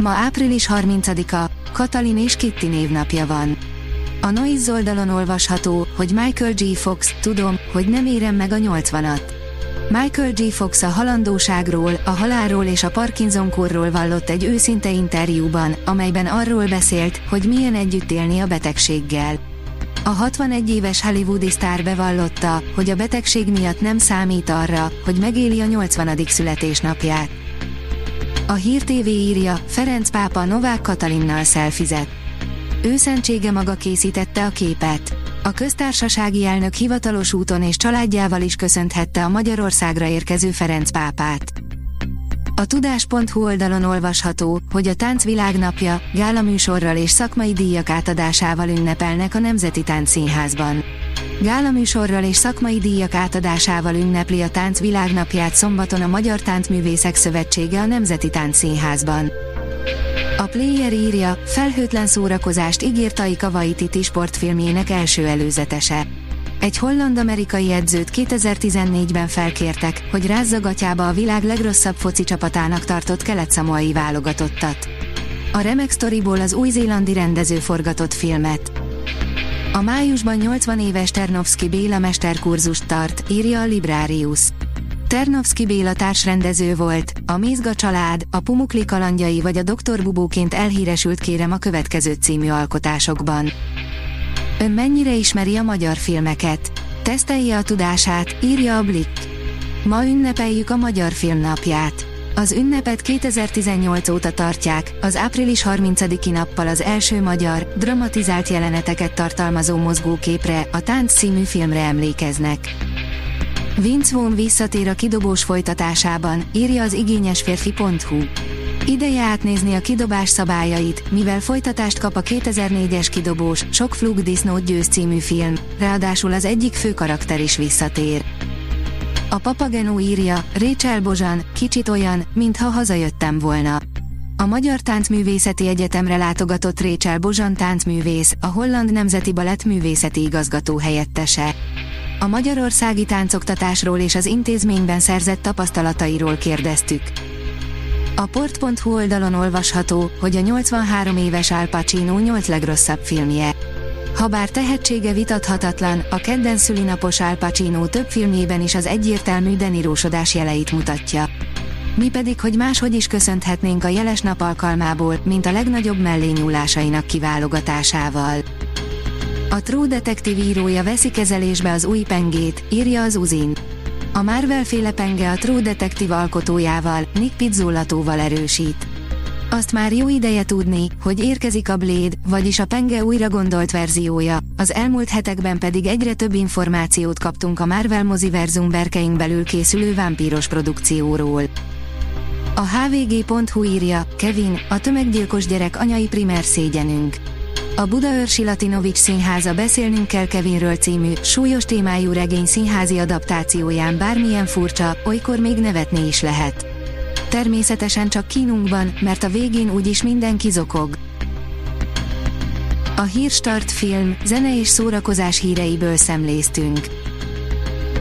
Ma április 30-a, Katalin és Kitty névnapja van. A Noise oldalon olvasható, hogy Michael G. Fox, tudom, hogy nem érem meg a 80-at. Michael G. Fox a halandóságról, a halálról és a Parkinson-korról vallott egy őszinte interjúban, amelyben arról beszélt, hogy milyen együtt élni a betegséggel. A 61 éves hollywoodi sztár bevallotta, hogy a betegség miatt nem számít arra, hogy megéli a 80. születésnapját. A Hír TV írja, Ferenc pápa Novák Katalinnal szelfizett. Őszentsége maga készítette a képet. A köztársasági elnök hivatalos úton és családjával is köszönthette a Magyarországra érkező Ferenc pápát. A tudás.hu oldalon olvasható, hogy a táncvilágnapja, gálaműsorral és szakmai díjak átadásával ünnepelnek a Nemzeti Táncszínházban. Gálaműsorral és szakmai díjak átadásával ünnepli a tánc világnapját szombaton a Magyar Táncművészek Szövetsége a Nemzeti Táncszínházban. A Player írja, felhőtlen szórakozást ígért Taika Waititi sportfilmjének első előzetese. Egy holland-amerikai edzőt 2014-ben felkértek, hogy rázza gatyába a világ legrosszabb foci csapatának tartott kelet-szamoai válogatottat. A remek sztoriból az új-zélandi rendező forgatott filmet. A májusban 80 éves Ternovszki Béla mesterkurzust tart, írja a Librarius. Ternovszki Béla társrendező volt, a Mézga család, a Pumukli kalandjai vagy a Dr. Bubóként elhíresült kérem a következő című alkotásokban. Ön mennyire ismeri a magyar filmeket? Tesztelje a tudását, írja a Blick. Ma ünnepeljük a Magyar Filmnapját. Az ünnepet 2018 óta tartják, az április 30-i nappal az első magyar, dramatizált jeleneteket tartalmazó mozgóképre, a Tánc című filmre emlékeznek. Vince Vaughn visszatér a kidobós folytatásában, írja az igényesférfi.hu. Ideje átnézni a kidobás szabályait, mivel folytatást kap a 2004-es kidobós, Sok flug disznót győz című film, ráadásul az egyik fő karakter is visszatér. A Papagenó írja, Rachel Bozsan, kicsit olyan, mintha hazajöttem volna. A Magyar Táncművészeti Egyetemre látogatott Rachel Bozsan táncművész, a Holland Nemzeti Balett művészeti igazgató helyettese. A magyarországi táncoktatásról és az intézményben szerzett tapasztalatairól kérdeztük. A port.hu oldalon olvasható, hogy a 83 éves Al Pacino 8 legrosszabb filmje. Habár tehetsége vitathatatlan, a kedden szülinapos Al Pacino több filmjében is az egyértelmű denirósodás jeleit mutatja. Mi pedig, hogy máshogy is köszönhetnénk a jeles nap alkalmából, mint a legnagyobb mellényúlásainak kiválogatásával. A True Detective írója veszi kezelésbe az új pengét, írja az Uzin. A Marvel féle penge a True Detective alkotójával, Nick Pizzollatóval erősít. Azt már jó ideje tudni, hogy érkezik a Blade, vagyis a penge újra gondolt verziója, az elmúlt hetekben pedig egyre több információt kaptunk a Marvel moziverzum berkeink belül készülő vámpíros produkcióról. A hvg.hu írja, Kevin, a tömeggyilkos gyerek anyai primer szégyenünk. A Budaörsi Latinovics Színháza Beszélnünk kell Kevinről című, súlyos témájú regény színházi adaptációján bármilyen furcsa, olykor még nevetni is lehet. Természetesen csak kínunkban, mert a végén úgyis mindenki zokog. A Hírstart film, zene és szórakozás híreiből szemléztünk.